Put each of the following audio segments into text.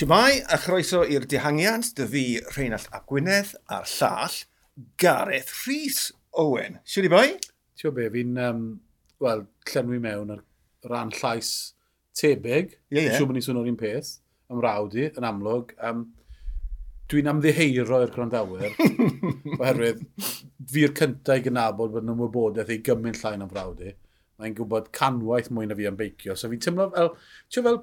Siamai, a chroeso i'r dihangiant, dy fi Rheinald Ap Gwynedd a'r llall Gareth Rhys Owen. Siwr i boi? Tio be, fi'n, um, wel, llenwi mewn ar ran llais tebyg. Ie, ie. Yeah. Siw bod ni'n swnio'r un peth, ym ymrawdi, yn amlwg. Um, dwi'n amddiheiro i'r gwrandawyr, oherwydd fi'r cyntaf i gynabod bod yn ymwybodaeth ei gymryd llain am frawdi. Mae'n gwybod canwaith mwy na fi am beicio, so fi'n teimlo fel, tio fel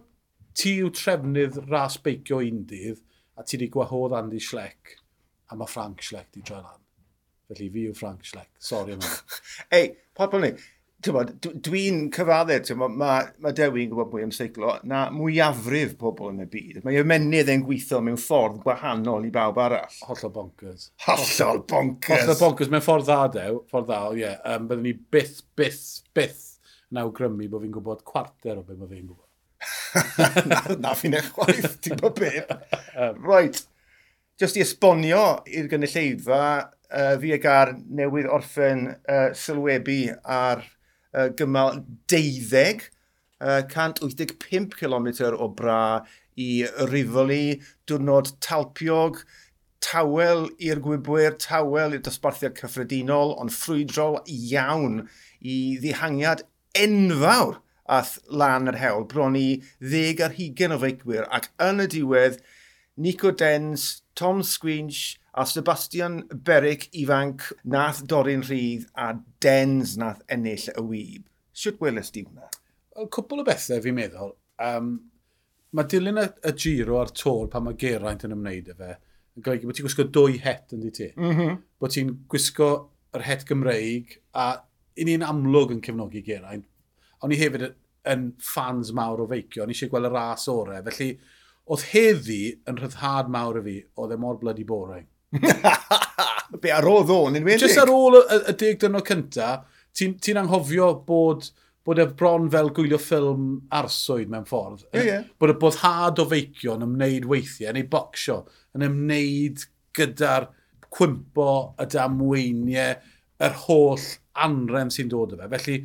ti yw trefnydd ras beicio un dydd, a ti wedi gwahodd Andy Schleck, a mae Frank Schleck di droi lan. Felly fi yw Frank Schleck, sori am hynny. Ei, pobl ni, dwi'n cyfadde, mae ma, ma Dewi'n gwybod mwy am seiclo, na mwyafrif pobl yn y byd. Mae ymenydd yn gweithio mewn ffordd gwahanol i bawb arall. Hollol bonkers. Hollol bonkers. Hollol bonkers, mewn ffordd dda, dew, ffordd dda, ie. Yeah. Um, byddwn ni byth, byth, byth yn awgrymu bod fi'n gwybod cwarter o beth mae fi'n gwybod. na, na fi'n eich chwaith, ti'n bod beth. Right, just i esbonio i'r gynulleidfa, uh, fi ag ar newydd orffen uh, sylwebu ar uh, gymal deuddeg, uh, 185 km o bra i Rifoli, diwrnod talpiog, tawel i'r gwybwyr, tawel i'r dosbarthiad cyffredinol, ond ffrwydrol iawn i ddihangiad enfawr ath lan yr hewl, bron i ddeg ar hugen o feicwyr, ac yn y diwedd, Nico Dens, Tom Squinch a Sebastian Beric ifanc nath dorri'n rhydd a Dens nath ennill y wyb. Siwt welys di hwnna? Wel, cwbl o bethau fi'n meddwl. Um, mae dilyn y, y giro a'r tor pan mae Geraint yn ymwneud y fe, yn golygu bod ti'n gwisgo dwy het yn di ti. Mm -hmm. Bod ti'n gwisgo yr het Gymreig a i ni'n amlwg yn cefnogi Geraint, O'n i hefyd yn fans mawr o feicio, o'n i eisiau gweld y ras orau. Felly, oedd heddi yn rhyddhad mawr i fi, oedd e mor bloody boring. Be ar ôl ddo, yn wedi? Just ar ôl y, y deg dynol cynta, ti'n ti anghofio bod bod e bron fel gwylio ffilm arswyd mewn ffordd. Yeah, yeah. Bod y boddhad o feicio yn ymwneud weithiau, neu bocsio, yn ymwneud gyda'r cwympo, y damweiniau, yr holl anrem sy'n dod o fe. Felly,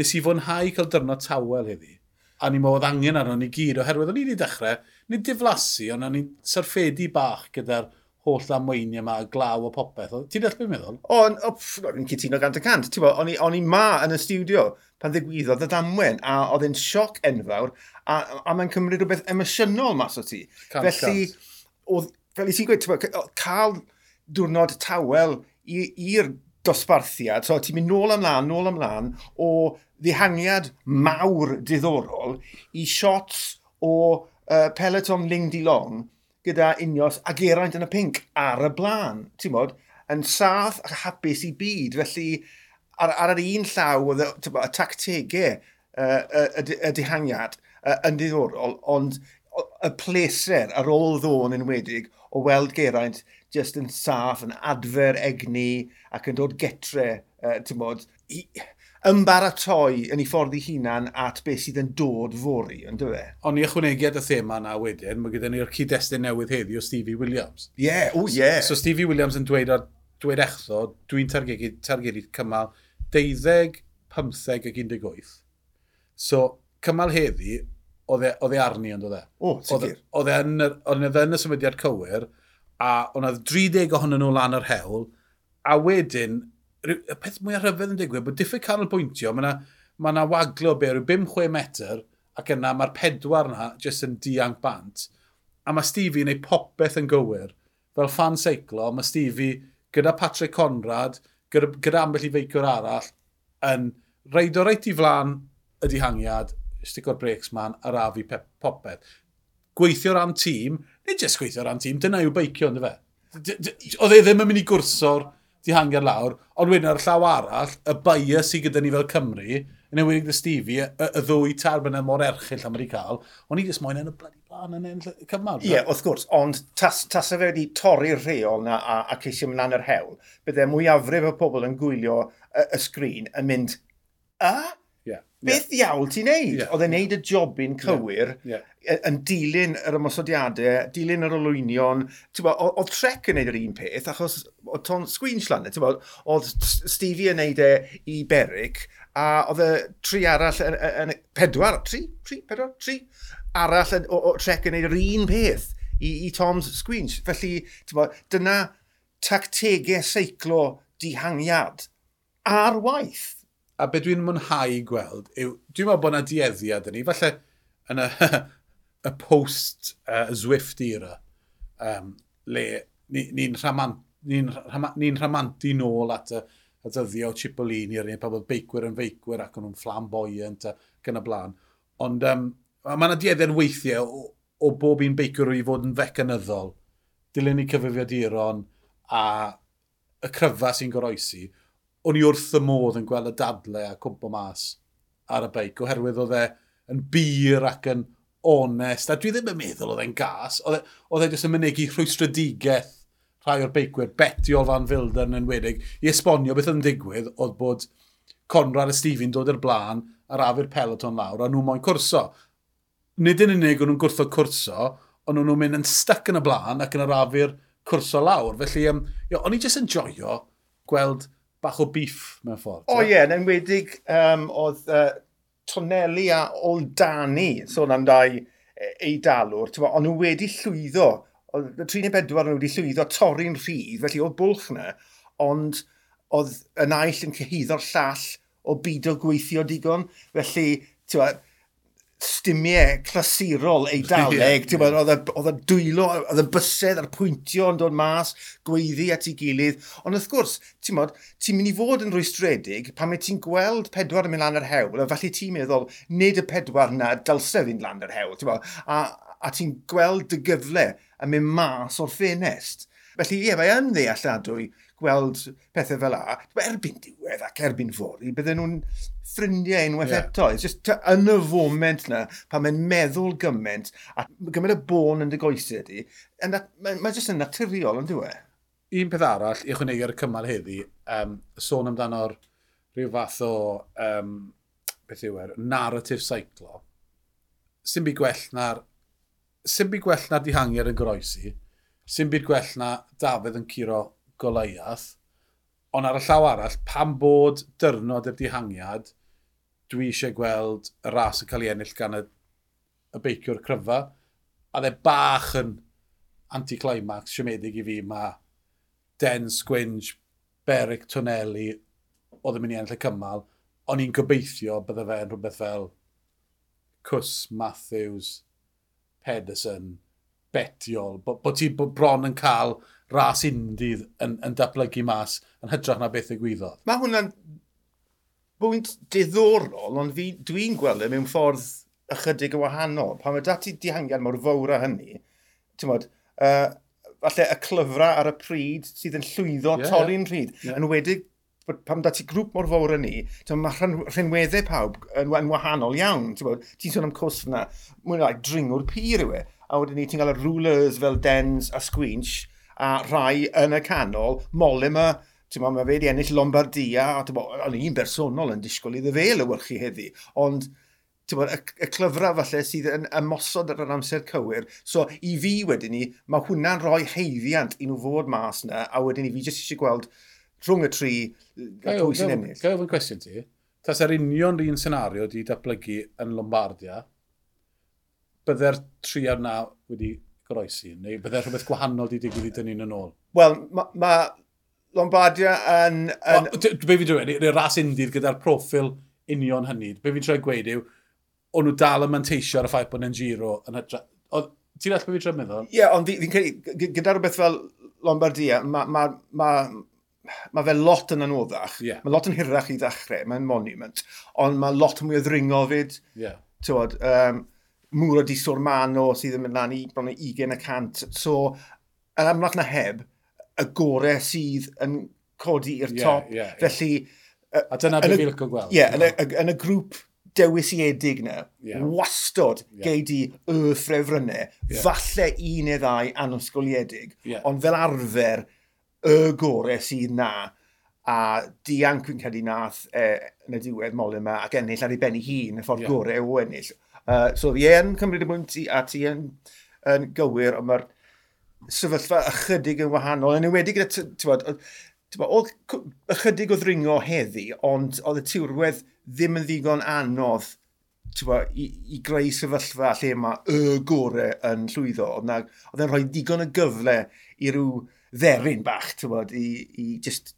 nes i fwynhau cael dyrnod tawel heddi. A ni modd angen arno ni gyd, oherwydd o'n i wedi dechrau, nid diflasu, ond o'n i'n sarffedu bach gyda'r holl amweiniau yma, glaw o popeth. Ti'n dall beth meddwl? O, o'n cytuno gant y cant. O'n i, ma yn y studio pan ddigwyddodd y damwen, a oedd e'n sioc enfawr, a, a mae'n cymryd rhywbeth emosiynol mas o ti. Cant, felly, cant. Oedd, fel i ti'n gweud, cael diwrnod tawel i'r dosbarthiad, so ti'n mynd nôl ymlaen, nôl ymlaen, o ddihangiad mawr diddorol i shots o uh, peleton Ling Di Long gyda unios a geraint yn y pink ar y blaen, ti'n bod, yn saff a hapus i byd, felly ar, ar yr un llaw oedd y tactegau uh, y, y dihangiad uh, yn diddorol, ond y pleser ar ôl ddôn enwedig o weld geraint just yn saff, yn adfer egni ac yn dod getre, uh, ti'n bod, i, ymbaratoi yn ei ffordd ei hunan at beth sydd yn dod fori, yn dywe? Ond e? i ychwanegiad y thema yna wedyn, mae gyda ni'r cyd-destun newydd heddi o Stevie Williams. Ie, yeah, o ie. Yeah. So, so Stevie Williams yn dweud, ar, dweud echso, dwi'n targedu, targedu cymal 12, 15 ac 18. So, cymal heddi, oedd e, e arni ond oedd e. O, sicr. Oedd e, e yn y symudiad cywir, a ond oedd 30 ohonyn nhw lan yr hewl, a wedyn, y peth mwy rhyfedd yn digwydd, bod diffyg canolbwyntio, mae yna ma, na, waglo be, rhyw 5-6 metr, ac yna mae'r pedwar yna jyst yn dianc bant, a mae Stevie yn ei popeth yn gywir. Fel fan seiclo, mae Stevie gyda Patrick Conrad, gyda, gyda ambell i feicwr arall, yn reid o reit i flan y dihangiad, stick o'r breaks man, a rafu popeth. Gweithio ran tîm, nid jyst gweithio ran tîm, dyna yw beicio, ynddo fe. Oedd e ddim yn mynd i gwrso'r dihangiad lawr, ond wedyn ar llaw arall, y bias sydd gyda ni fel Cymru, yn ewig dy Stevie, y, y ddwy tarbynnau mor erchill am wedi cael, ond i jyst moyn yn y bloody blaen yn enll cymal. Ie, yeah, wrth gwrs, ond tas, tas y fe wedi torri'r rheol na a, a ceisio mynd yr hewl, bydde mwyafrif o pobl yn gwylio y, y sgrin yn mynd, a? beth yeah. iawl ti'n neud? Yeah. Oedd e'n neud y jobyn cywir yeah. Yeah. yn dilyn yr ymosodiadau, dilyn yr olwynion. Oedd Trek yn neud yr un peth, achos oedd Tom Squinslan, oedd Stevie yn neud e i Beric, a oedd y tri arall yn, yn, pedwar, tri, tri, pedwar, tri, arall yn, o, o trec yn neud yr un peth i, i Tom's Squinch. Felly, bod, dyna tactegau seiclo dihangiad ar waith a beth dwi'n mwynhau gweld yw, dwi'n meddwl bod yna dieddiad yn ni, falle yn y, y post uh, Zwift era, um, le ni'n ni, rhamant ni'n ni rhamantu nôl at y, y dyddio Cipollini, ar un pa bod beicwyr yn feicwyr ac o'n nhw'n flamboyant ac yn y blaen. Ond um, mae yna dieddau'n weithiau o, o bob un beicwyr i fod yn fecanyddol. Dilyn ni cyfrifiaduron a y cryfa sy'n goroesi o'n i wrth y modd yn gweld y dadle a cwmpo mas ar y beic, oherwydd oedd e yn bir ac yn onest, a dwi ddim yn meddwl oedd e'n gas, oedd e, e jyst yn mynegu rhwystredigaeth rhai o'r beicwyr, Betty o Fan Filder yn enwedig, i esbonio beth yn digwydd oedd bod Conrad a Stephen dod i'r blaen ar afi'r peloton lawr, a nhw moyn cwrso. Nid yn unig o'n nhw'n gwrtho cwrso, ond nhw'n mynd yn styc yn y blaen ac yn arafu'r cwrso lawr. Felly, um, o'n i jyst yn joio gweld bach o beef mewn ffordd. O ie, yn enwedig um, oedd uh, Tonelli a Oldani sôn am dau e, eidalwr, ond nhw wedi llwyddo, oedd y 34 nhw wedi llwyddo torri'n rhydd, felly oedd bwlch yna, ond oedd y naill yn cyhyddo'r llall o byd o gweithio digon, felly, ti'n stymiau clasurol eidaleg, yeah. yeah. oedd y dwylo, oedd y bysedd a'r pwyntio yn dod mas, gweiddi at ei gilydd. Ond wrth gwrs, ti'n modd, ti'n mynd i fod yn rwystredig pan mae ti'n gweld pedwar yn mynd lan yr hewl, a falle ti'n meddwl, nid y pedwar na dylsef fi'n lan yr hewl, ti'n a, a ti'n gweld dy gyfle yn mynd mas o'r ffenest. Felly, ie, mae yn ddealladwy gweld pethau fel a. Erbyn diwedd ac erbyn fori, bydden nhw'n ffrindiau unwaith yeah. eto. It's just yn y foment na, pan mae'n meddwl gymaint, a gymaint y bôn yn dy goesau di, mae'n ma jyst yn naturiol yn diwedd. E? Un peth arall, i chwneu ar y cymal heddi, um, sôn amdano'r rhyw fath o, um, beth yw er, narrative cyclo, sy'n byd gwell na'r sy'n byd gwell na'r dihangiad yn groesi, sy'n byd gwell na Dafydd yn curo Goliath, ond ar y llaw arall, pam bod dyrnod y dihangiad, dwi eisiau gweld y ras yn cael ei ennill gan y, y beiciwr cryfa, a dde bach yn anticlimax siomedig i fi mae Den Sgwynj, Beric Tonelli, oedd yn mynd i ennill y cymal, ond i'n gobeithio bydde fe'n rhywbeth fel Cws, Matthews, Pedersen, Betiol, bod bo ti bron yn cael ras undydd yn, yn datblygu mas yn hytrach na beth y gwyddodd. Mae hwnna'n bwynt diddorol, ond dwi'n gweld e mewn ffordd ychydig yn wahanol. Pan mae dati dihangiad mor fawr a hynny, ti'n modd, uh, falle y clyfra ar y pryd sydd yn llwyddo yeah, torri'n yeah. rhyd. Yeah. Yn wedig pam dati grŵp mor fawr yn ni, mae rhenweddau pawb yn, yn wahanol iawn. Ti'n sôn am cwrs yna, mwyn like, dringwr pyr yw e. A wedyn ni, ti'n cael y rulers fel dens a squinch, a rhai yn y canol, Molyma, ti'n mae fe wedi ennill Lombardia, a bo, o'n i'n bersonol yn disgwyl iddo fe lywyrchu heddi, ond bo, y, y clyfra falle sydd yn ymosod ar yr amser cywir. So i fi wedyn ni, mae hwnna'n rhoi heiddiant i nhw fod mas yna, a wedyn ni fi jyst eisiau gweld rhwng y tri pwy sy'n ennill. Gael ofyn cwestiwn ti, tas yr union un senario di datblygu yn Lombardia, bydde'r tri ar na wedi goroesi? Neu bydde rhywbeth gwahanol wedi digwydd i dynnu'n yn ôl? Wel, mae ma Lombardia yn... yn... O, be fi dweud, y ras undydd gyda'r profil union hynny, be fi'n troi gweud yw, o'n nhw dal yn manteisio ar y ffaith bod yn giro yn hytra... Ti'n all beth fi'n troi meddwl? Ie, yeah, ond fi'n credu, gyda rhywbeth fel Lombardia, mae ma, ma, ma fe lot yn anoddach. Yeah. Mae lot yn hirach i ddechrau, mae'n monument. Ond mae lot mwy o ddringo fyd. Yeah. Tywod, um, Muro di Sormano sydd yn mynd lan i bron o 20 y cant. So, yn amlach na heb, y gorau sydd yn codi i'r top. Yeah, yeah. Felly... Uh, a dyna beth fi'n lyco gweld. Ie, yn, y, yn y grŵp dewisiedig na, yeah. wastod yeah. gei di y ffrefrynnau, yeah. falle un neu ddau anysgoliedig, yeah. ond fel arfer y gorau sydd na, a dianc yn ei nath e, yn y diwedd mol yma ac ennill ar ei ben ei hun, y ffordd yeah. gorau o ennill. Uh, so fi yn cymryd y bwynt i, a ti yn, yn gywir, ond mae'r sefyllfa ychydig yn wahanol. Yn enwedig gyda, ti'n bod, oedd ychydig o ddringo heddi, ond oedd y tiwrwedd ddim yn ddigon anodd bo, i, i greu sefyllfa lle mae y gore yn llwyddo. Oedd e'n rhoi digon y gyfle i ryw dderyn bach, ti'n bod, i, i just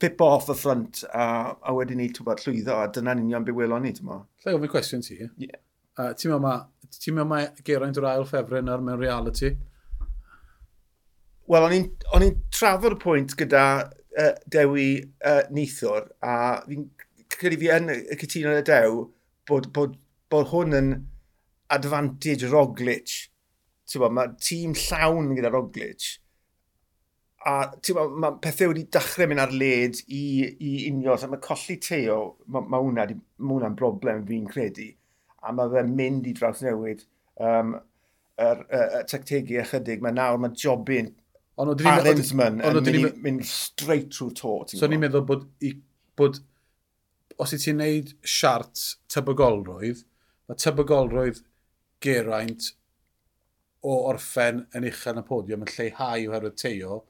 pip off y ffrant a, a wedyn ni, ti'n bod, llwyddo, a dyna'n union be welon ni, ti'n bod. Lle o fi cwestiwn ti? Yeah. Uh, ti'n meddwl mae ti'n meddwl mae Geraint o'r ail ffefryn ar mewn reality? Wel, o'n i'n trafod y pwynt gyda uh, Dewi uh, Neithwr, a fi'n credu fi yn y cytuno y Dew bod, bod, bod hwn yn advantage Roglic. Bo, mae tîm llawn gyda Roglic, a bo, mae pethau wedi dechrau mynd ar led i, i unios, a mae colli teo, mae ma hwnna'n ma broblem fi'n credu a mae fe'n mynd i draws newid um, yr, y tectegu ychydig. Mae nawr mae jobyn Arensman yn mynd, mynd straight trwy'r to. So ni'n meddwl bod, i, bod os i ti'n neud siart tybygolrwydd, mae tybygolrwydd geraint o orffen yn uchel y podiwm yn lleihau oherwydd teo,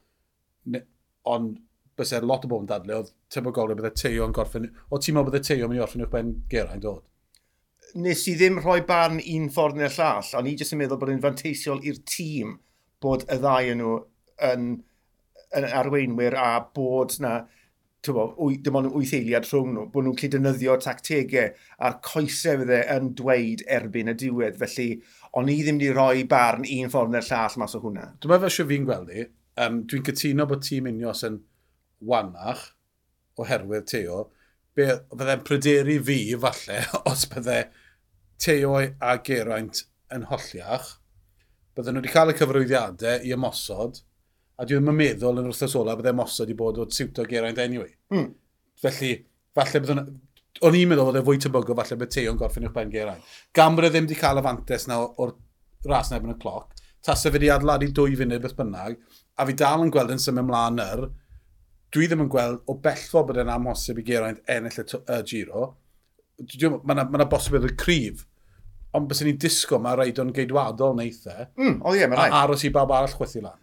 ond bys e'r lot o bobl yn dadle, oedd tybygolrwydd bydde teo yn gorffen, o ti'n meddwl bydde teo yn mynd i orffen uwch ben geraint oedd? nes i ddim rhoi barn un ffordd neu'r llall, ond i jyst yn meddwl bod yn fanteisiol i'r tîm bod y ddau yn nhw yn, yn arweinwyr a bod na bo, dim ond wyth eiliad rhwng nhw, bod nhw'n cyd dynyddio tactegau a'r coesau fydde yn dweud erbyn y diwedd. Felly, ond i ddim wedi rhoi barn un ffordd neu'r llall mas o hwnna. Dwi'n meddwl sy'n fi'n gweld i. Um, Dwi'n cytuno bod tîm unios yn wanach oherwydd teo, be fydde'n pryderu fi, falle, os bydde Teoi a Geraint yn holliach, bydden nhw wedi cael y cyfrwyddiadau i ymosod, a dwi ddim yn meddwl yn wrthos ola bydde ymosod i bod o siwto Geraint anyway. Mm. Felly, falle bydden o'n i'n meddwl bod e fwy tebygol falle bod yn gorffen i'ch ben Geraint. Gan bod e ddim wedi cael y fantes na o'r ras neb yn y cloc, tas e wedi adladu dwy funud beth bynnag, a fi dal yn gweld yn symud ymlaen yr, er, dwi ddim yn gweld o bellfo bod yn amhosib i Geraint ennill y uh, giro. Mae yna ma bosibl y cryf, ond bys ni'n disgo mae rhaid o'n geidwadol neitha. E. Mm, o ie, mae rhaid. A aros i bawb arall chwethu lan.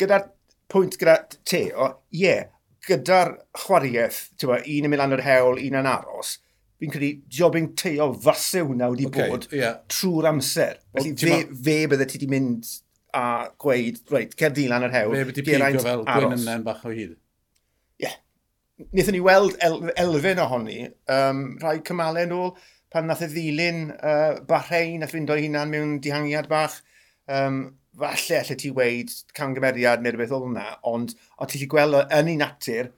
Gyda'r pwynt gyda te, o ie, yeah, gyda'r chwariaeth, un yn mynd lan yr hewl, un yn aros, fi'n credu jobyn teo fase hwnna wedi okay, bod yeah. trwy'r amser. Felly fe, fe bydde ti wedi mynd a gweud, reit, cer di lan yr hewl, Fe bydde ti pigo fel gwyn yn bach o hyd wnaethon ni weld el, elfen ohoni um, rhai cymalau yn ôl, pan nath y ddilyn uh, Bahrein a ffindo hunan mewn dihangiad bach. Um, falle allai ti weid camgymeriad neu rhywbeth oedd hwnna, ond o ti'n gweld yn ei natur,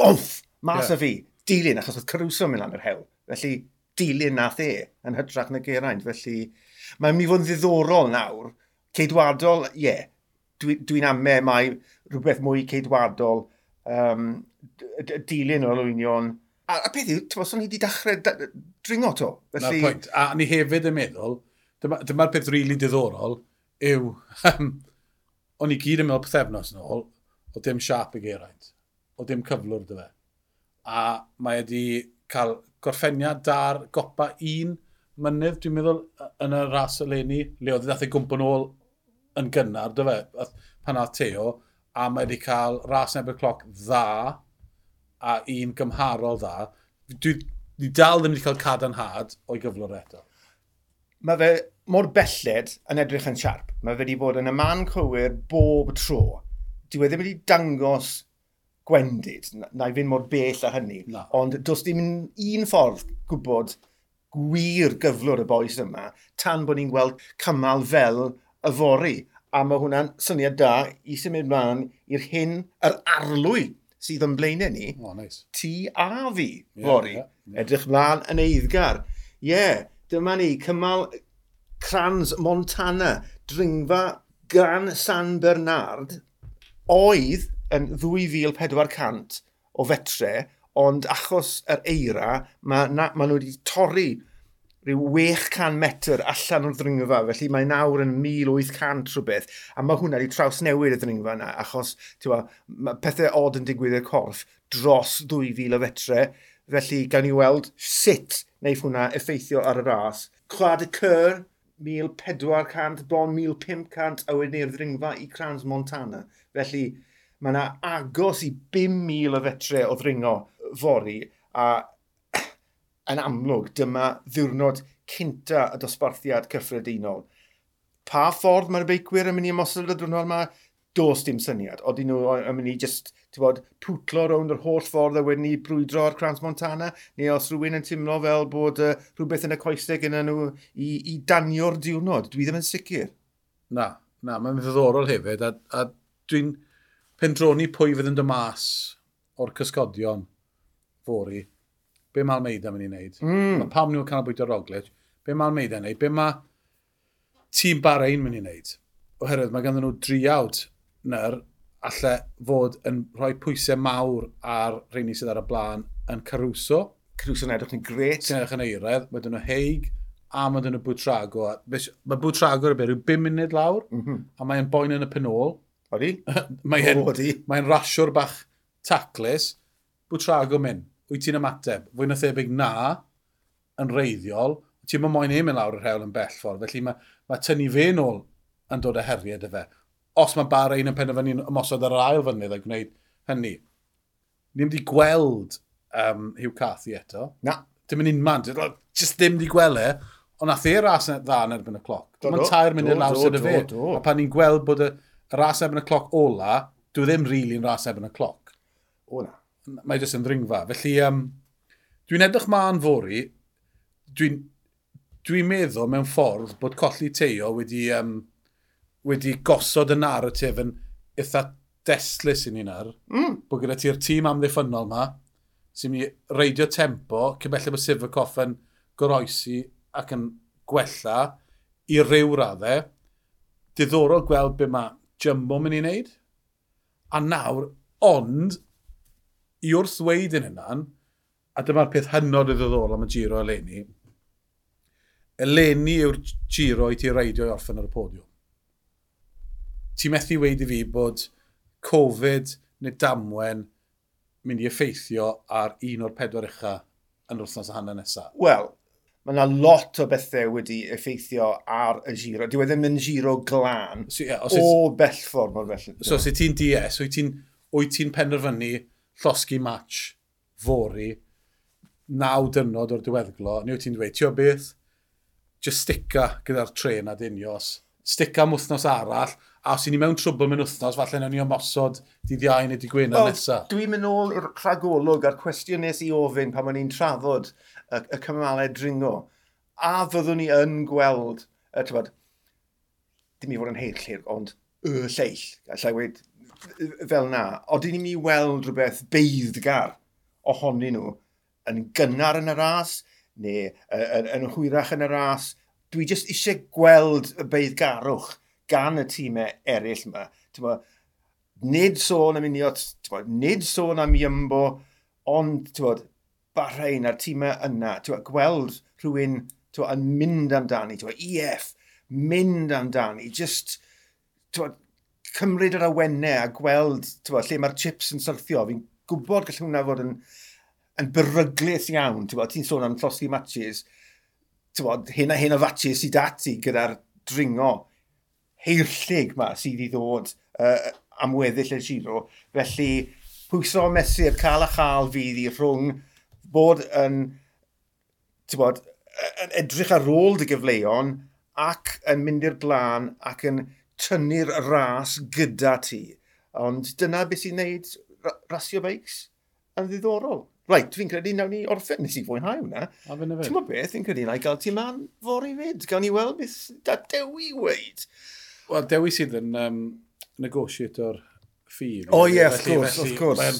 bonf, mas yeah. o fi, dilyn, achos oedd Caruso mynd lan yr hewl. Felly, dilyn nath e yn hytrach na Geraint. Felly, mae'n mynd i fod yn ddiddorol nawr. Ceidwadol, ie, yeah, dwi'n dwi, dwi ame mai rhywbeth mwy ceidwadol um, dilyn o'r lwynion. A, a peth yw, tyfos, o'n i wedi dechrau dringo to. Felly... Na, pwynt. A ni hefyd yn meddwl, dyma'r dyma peth rili really diddorol, yw, o'n i gyd yn meddwl pethefnos yn ôl, o dim siap y Geraint, o dim cyflwr dy fe. A mae wedi cael gorffeniad dar gopa un mynydd, dwi'n meddwl, yn y ras eleni, le oedd ddath ei gwmpan ôl yn gynnar, dy fe, pan a Teo, a mae wedi cael ras yn ebyn cloc dda, a un gymharol dda, dwi, dwi dal ddim wedi cael cadarnhad o'i gyflwr eto. Mae fe mor belled yn edrych yn siarp. Mae fe wedi bod yn y man cywir bob tro. Dwi wedi wedi dangos gwendid, na i fynd mor bell a hynny. Na. Ond does dim un ffordd gwybod gwir gyflwr y boes yma tan bod ni'n gweld cymal fel y fori. A mae hwnna'n syniad da i symud mlaen i'r hyn, yr arlwy sydd yn blaenau ni, oh, nice. ti a fi, yeah, fori. Yeah, yeah. Edrych mlaen yn eiddgar. Ie, yeah, dyma ni, cymal Crans Montana, dringfa gan San Bernard, oedd yn 2400 o fetre, ond achos yr eira, mae ma nhw wedi torri rhyw 600 metr allan o'r ddringfa, felly mae nawr yn 1800 rhywbeth, a mae hwnna wedi traws newid y ddringfa yna, achos tywa, mae pethau od yn digwydd i'r corff dros 2000 o fetre, felly gan i weld sut wneud hwnna effeithio ar y ras. Clwad y cyr, 1400, bon 1500, a wedyn i'r ddringfa i Crans Montana. Felly mae yna agos i 5,000 o fetre o ddringo fori a yn amlwg, dyma ddiwrnod cynta y dosbarthiad cyffredinol. Pa ffordd mae'r beicwyr yn mynd i ymosod y diwrnod yma? Dos dim syniad. Oedden nhw yn mynd i just, bod, pwtlo rownd yr holl ffordd a wedyn ni brwydro ar Crans Montana, neu os rhywun yn teimlo fel bod uh, rhywbeth yn y coesau gyda nhw i, i danio'r diwrnod. Dwi ddim yn sicr. Na, na, mae'n ddiddorol hefyd, a, a dwi'n pendroni pwy fydd yn dy mas o'r cysgodion fori be mae Almeida mm. yn mynd i wneud, mm. pam nhw'n canolbwyntio Roglic, be mae Almeida yn wneud, be mae tîm Bahrain mynd i wneud. Oherwydd mae ganddyn nhw driawd nyr allai fod yn rhoi pwysau mawr ar rheini sydd ar y blaen yn Caruso. Caruso yn edrych yn gret. Sy'n edrych yn eiredd. Mae dyn nhw Heig mhm. a mae dyn nhw Bwtrago. Mae Bwtrago yn beth rhyw 5 munud lawr mm -hmm. a mae'n boen yn y penol. Odi? mae'n mae rasio'r bach taclus. Bwtrago mynd wyt ti'n ymateb? Fwy na thebyg na, yn reiddiol, ti'n mynd moyn ei mynd lawr yr hewl yn bell ffordd, felly mae, mae tynnu fe nôl yn dod â heriau dy fe. Os mae bar ein yn penderfynu ymosod ar yr ail fynydd a gwneud hynny, ni'n wedi gweld um, Hugh Cathy eto. Na. Dim yn unman, jyst ddim wedi gweld e, ond nath e'r ras e- dda yn erbyn y cloc. Mae'n ond tair munud lawr sydd y fe. A pan ni'n gweld bod y, y ras erbyn y cloc ola, dwi e ddim rili really yn ras erbyn y cloc. O na mae jyst yn ddringfa. Felly, um, dwi'n edrych ma'n fori, dwi'n dwi meddwl mewn ffordd bod colli teo wedi, um, wedi gosod y narratif yn eitha deslus i ni nar. Mm. Bod gyda ti'r tîm amddiffynol ma, sy'n mi reidio tempo, cymellio bod Sifacoff yn goroesi ac yn gwella i ryw raddau. Diddorol gweld be mae Jumbo mynd i wneud. A nawr, ond i wrth ddweud yn hynna'n, a dyma'r peth hynod y ddoddorol am y giro eleni, eleni yw'r giro i ti reidio i orffen ar y podiwm. Ti'n methu weid i fi bod Covid neu damwen mynd i effeithio ar un o'r pedwar ucha yn wrthnos y hanner nesaf? Wel, mae yna lot o bethau wedi effeithio ar y giro. Dwi wedi mynd giro glân so, yeah, o bell ffordd mor bell. So, os so, ti'n DS, wyt ti'n ti penderfynu llosgi match fori, naw dynod o'r diweddglo, neu wyt ti'n dweud, ti o beth, just sticka gyda'r tren a dynios, sticka am wythnos arall, a os i ni mewn trwbl mewn wythnos, falle na ni omosod dydd iau neu dydd gwyn well, nesaf. Dwi'n mynd ôl i'r rhagolwg a'r cwestiwn nes i ofyn pan ma'n ni'n trafod y, y cymalau dringo. A fyddwn ni yn gweld, y, tybod, dim i fod yn heillir, ond y lleill. Alla i wedi fel na, oedden ni'n mynd i weld rhywbeth beiddgar ohonyn nhw yn gynnar yn y ras, neu yn, yn hwyrach yn y ras. Dwi jyst eisiau gweld y beiddgarwch gan y tîmau eraill yma. Tewa, nid sôn am uniot, tewa, nid sôn am iymbo, ond tewa, Bahrein a'r tîmau yna, tewa, gweld rhywun tewa, yn mynd amdani, tewa, EF, mynd amdani, just tewa, cymryd yr awennau a gweld bo, lle mae'r chips yn syrthio. Fi'n gwybod gallwn hwnna fod yn, yn beryglus iawn. Ti'n sôn am llosgi matches. Hyn a hyn o fatches sydd dati gyda'r dringo heirllig ma sydd i ddod uh, am weddill y giro. Felly, pwyso mesur, cael a chael fydd i rhwng bod yn, bod, yn edrych ar ôl dy gyfleon ac yn mynd i'r blaen ac yn tynnu'r ras gyda ti. Ond dyna beth sy'n neud rasio beics yn ddiddorol. Right, fi'n credu nawn ni orffen, nes i fwynhau hwnna. Ti'n mynd beth, fi'n credu na i gael ti man fori fyd. Gawn ni weld beth da Dewi weid. Wel, Dewi sydd yn um, negotiator ffi. O ie, of course, of course.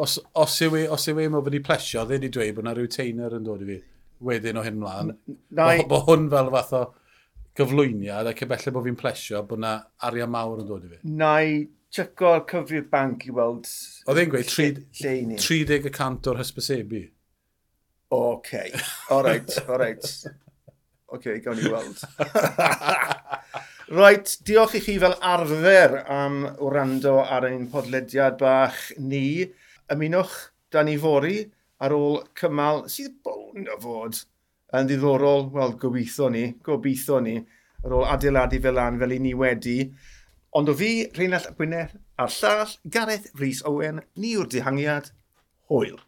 Os, os yw e, os yw e mo fynd plesio, dde di dweud bod yna rhyw teiner yn dod i fi wedyn o hyn mlaen. Mae hwn fel fath o gyflwyniad ac efallai bod fi'n plesio bod yna arian mawr yn dod i fi. Na i tsyco'r cyfrif banc i weld... Oedd e'n gweud 30% o'r hysbysebu. OK, alright, alright. OK, gawn ni weld. Reit, diolch i chi fel arfer am wrando ar ein podlediad bach ni. Ymunwch, da ni fori ar ôl cymal sydd bôn o fod yn ddiddorol, wel, gobeithio ni, gobeithio ni, ar ôl adeiladu fel an fel i ni wedi. Ond o fi, Rheinald Gwynedd, a'r llall, Gareth Rhys Owen, ni yw'r dihangiad, hwyl.